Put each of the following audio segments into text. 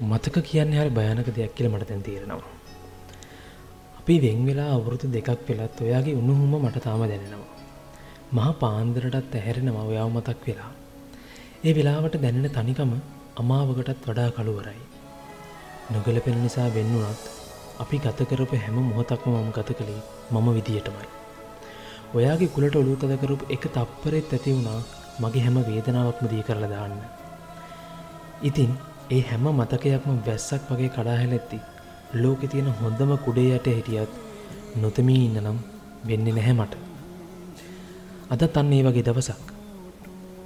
මතක කියන්නේ හරි භයානක දෙයක් කියලා මට දැන් තේරෙනවා. අපි වෙන් වෙලා අවුරුදු දෙකක් වෙලත් ඔයාගේ උණුහුම මට තාම දැනෙනවා. මහා පාන්දරටත් ඇහැරෙනවා ඔයාව මතක් වෙලා. ඒ වෙලාවට දැනෙන තනිකම අමාවකටත් වඩා කළුවරයි. නොගැලපෙන නිසා වෙන්නුනත් අපි ගත කරපු හැම මොහොතක්ම මම ගත කළේ මම විදියටමයි. ඔයාගේ කුලට ඔලු තද කරපු එක තප්පරෙත් ඇති වුණා මගේ හැම වේදනාවක්ම දී කරලා දාන්න. ඉතින් ඒ හැම මතකයක්ම වැස්සක් වගේ කඩාහැලෙත්ති ලෝකෙ තියෙන හොඳම කුඩේ යට හිටියත් නොතමී ඉන්න නම් වෙන්නේ නැහැ මට. අදත් අන්න ඒ වගේ දවසක්.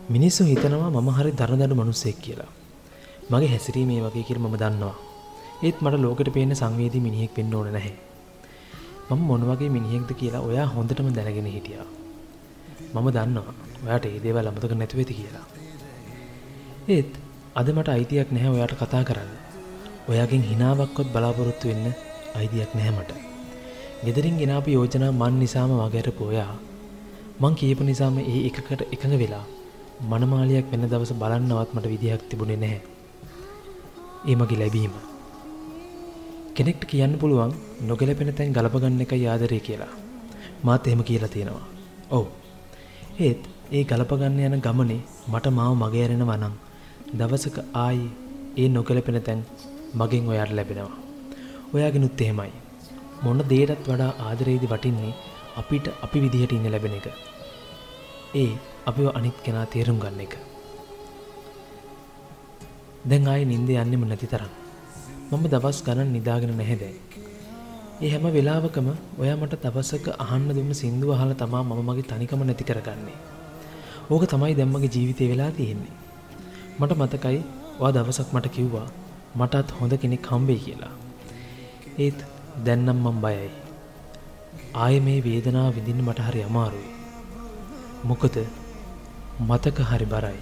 මිනිස්සු හිතනවා මම හරි දරදඩු මනුස්සෙක් කියලා. මගේ හැසිරීම මේ වගේ කියලා මම දන්නවා. ඒත් මට ලෝකෙට පේන සංවේදී මිනිහෙක් වෙන්න ඕන නැහැ. මම මොන වගේ මිනිහෙක්ද කියලා ඔයා හොඳටම දැනගෙන හිටියා. මම දන්නවා ඔයාට ඒ දේවල් අමතක නැතුව ඇති කියලා. ඒත් අද මට අයිතියක් නැහැ ඔයාට කතා කරන්න. ඔයාගෙන් හිනාවක්වත් බලාපොරොත්තු වෙන්න අයිතියක් නැහැ මට. ගෙදරින් ගෙනාපු යෝජනා මන් නිසාම වගේරපු ඔයා මං කියපු නිසාම ඒ එකකට එකඟ වෙලා මනමාලියක් වෙන දවස බලන්නවත් මට විදිහක් තිබුණේ නැහැ. ඒ මගේ ලැබීම. කෙනෙක්ට කියන්න පුළුවන් නොගැලපෙන තැන් ගලපගන්න එක යාදරේ කියලා. මාත් එහෙම කියලා තියෙනවා. ඔව්. ඒත් ඒ ගලපගන්න යන ගමනේ මට මාව මගේ ඇරෙනවා නම් දවසක ආයි ඒ නොගැලපෙන තැන් මගෙන් ඔයාට ලැබෙනවා. ඔයාගෙනුත් එහෙමයි. මොන දේටත් වඩා ආදරේදි වටින්නේ අපිට අපි විදිහට ඉන්න ලැබෙන එක. ඒ අපිව අනිත් කෙනා තේරුම් ගන්න එක. දැන් ආයේ නිින්ද යන්නෙම නැති තරම්. මම දවස් ගණන් නිදාගෙන නැහැ දැන්. ඒ හැම වෙලාවකම ඔයා මට දවසක අහන්න දුන්න සින්දුව අහලා තමා මම මගේ තනිකම නැති කරගන්නේ. ඕක තමයි දැන් මගේ ජීවිතේ වෙලා තියෙන්නේ. මට මතකයි ඔයා දවසක් මට කිව්වා මටත් හොඳ කෙනෙක් හම්බෙයි කියලා. ඒත් දැන් නම් මම බයයි. ආයේ මේ වේදනාව විඳින්න මට හරි අමාරුයි. මොකද මතක හරි බරයි.